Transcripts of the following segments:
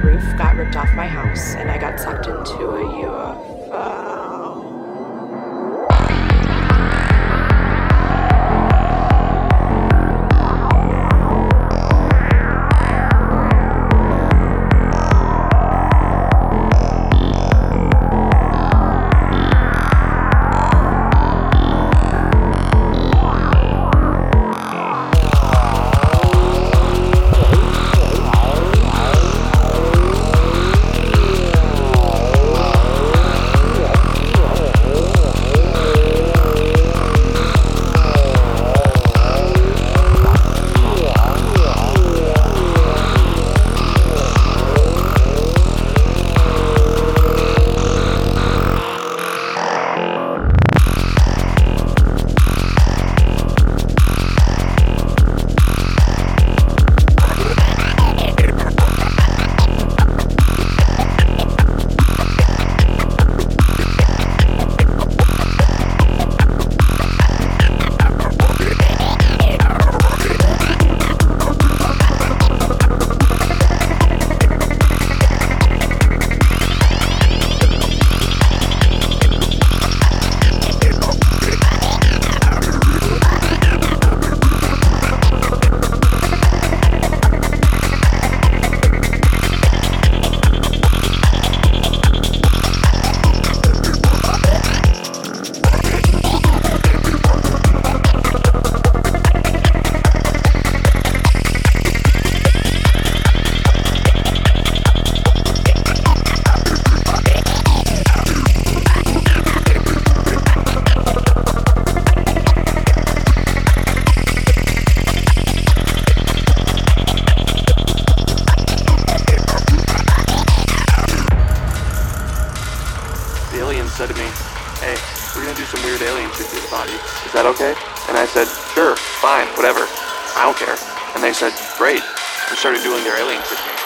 the roof got ripped off my house and I got sucked into a UFO. That okay? And I said, sure, fine, whatever. I don't care. And they said, great. And started doing their alien shit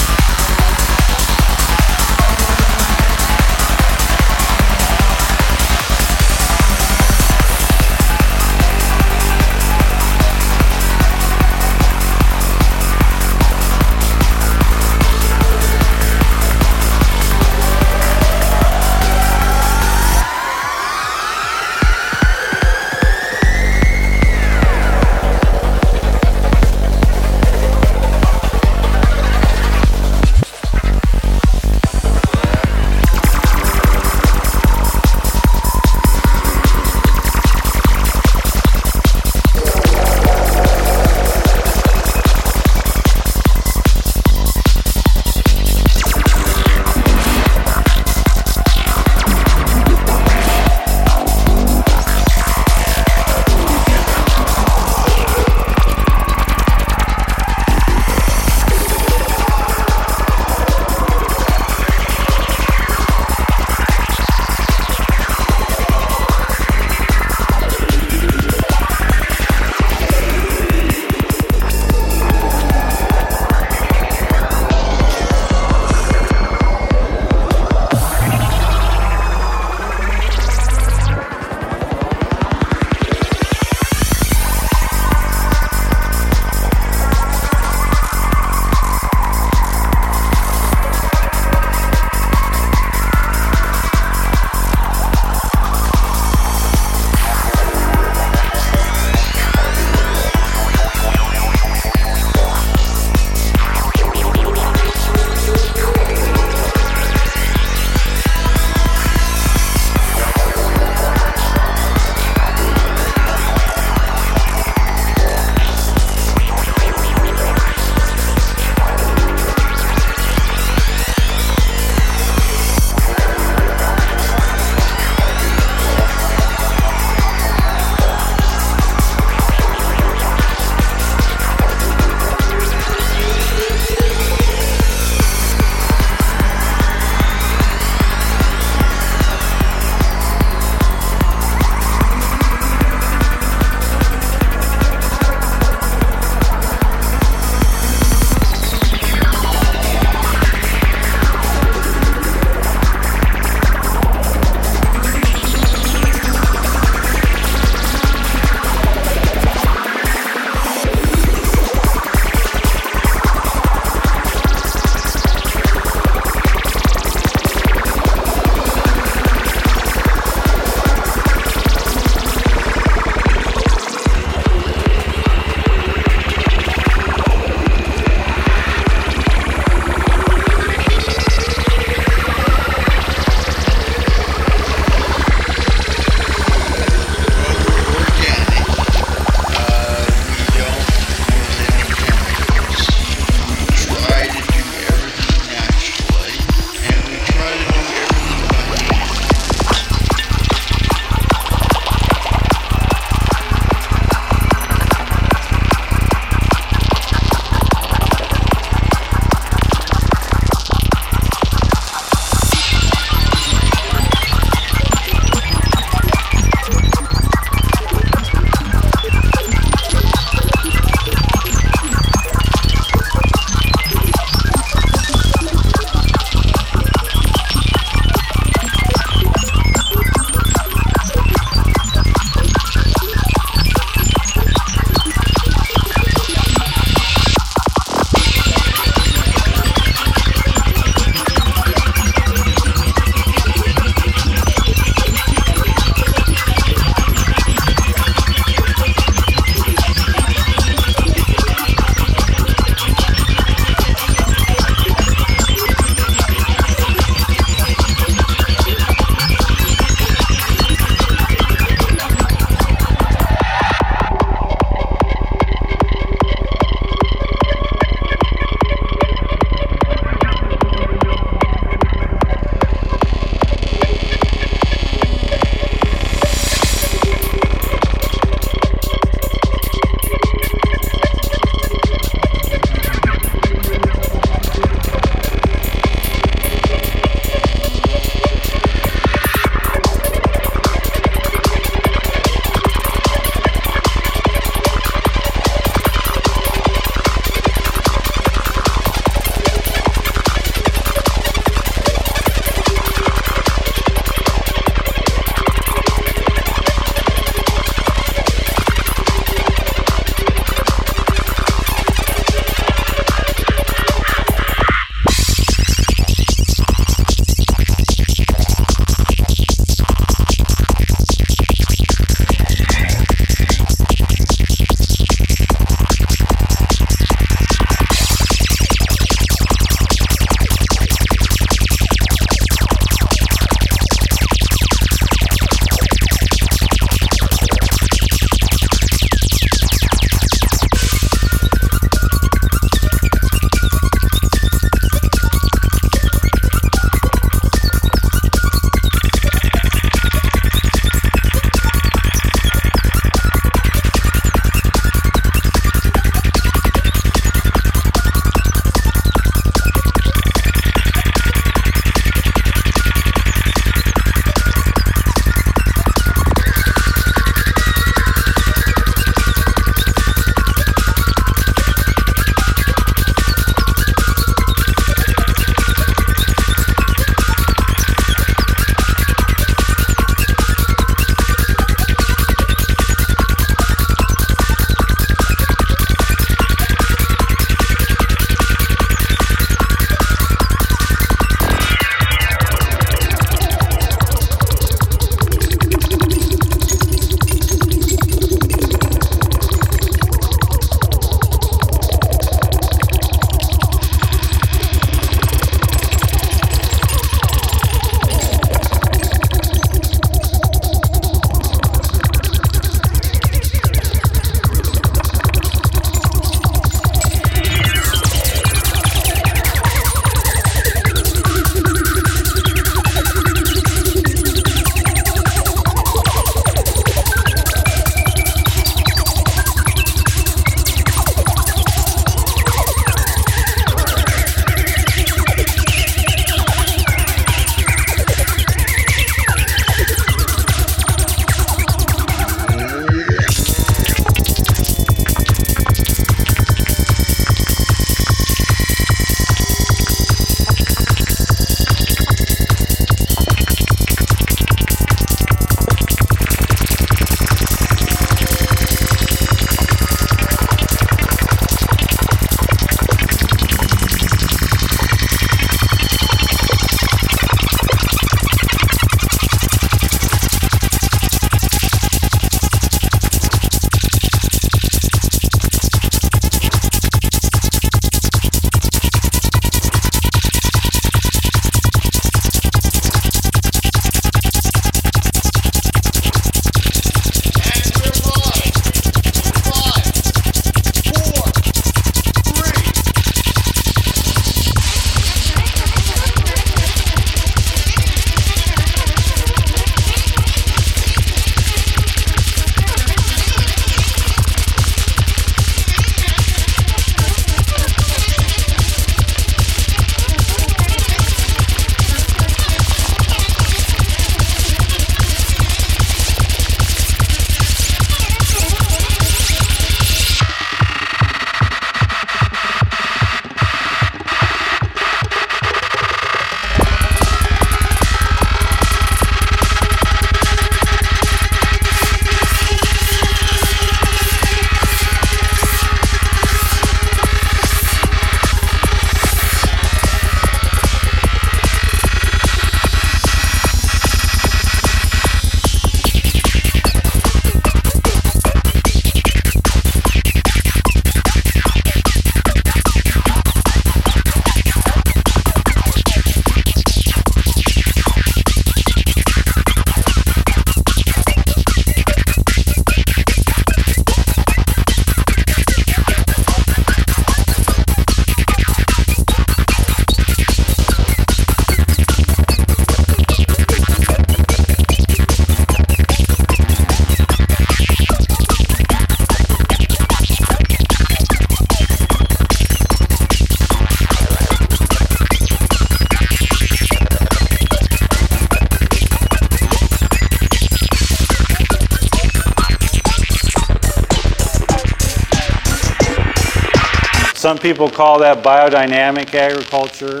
Some people call that biodynamic agriculture.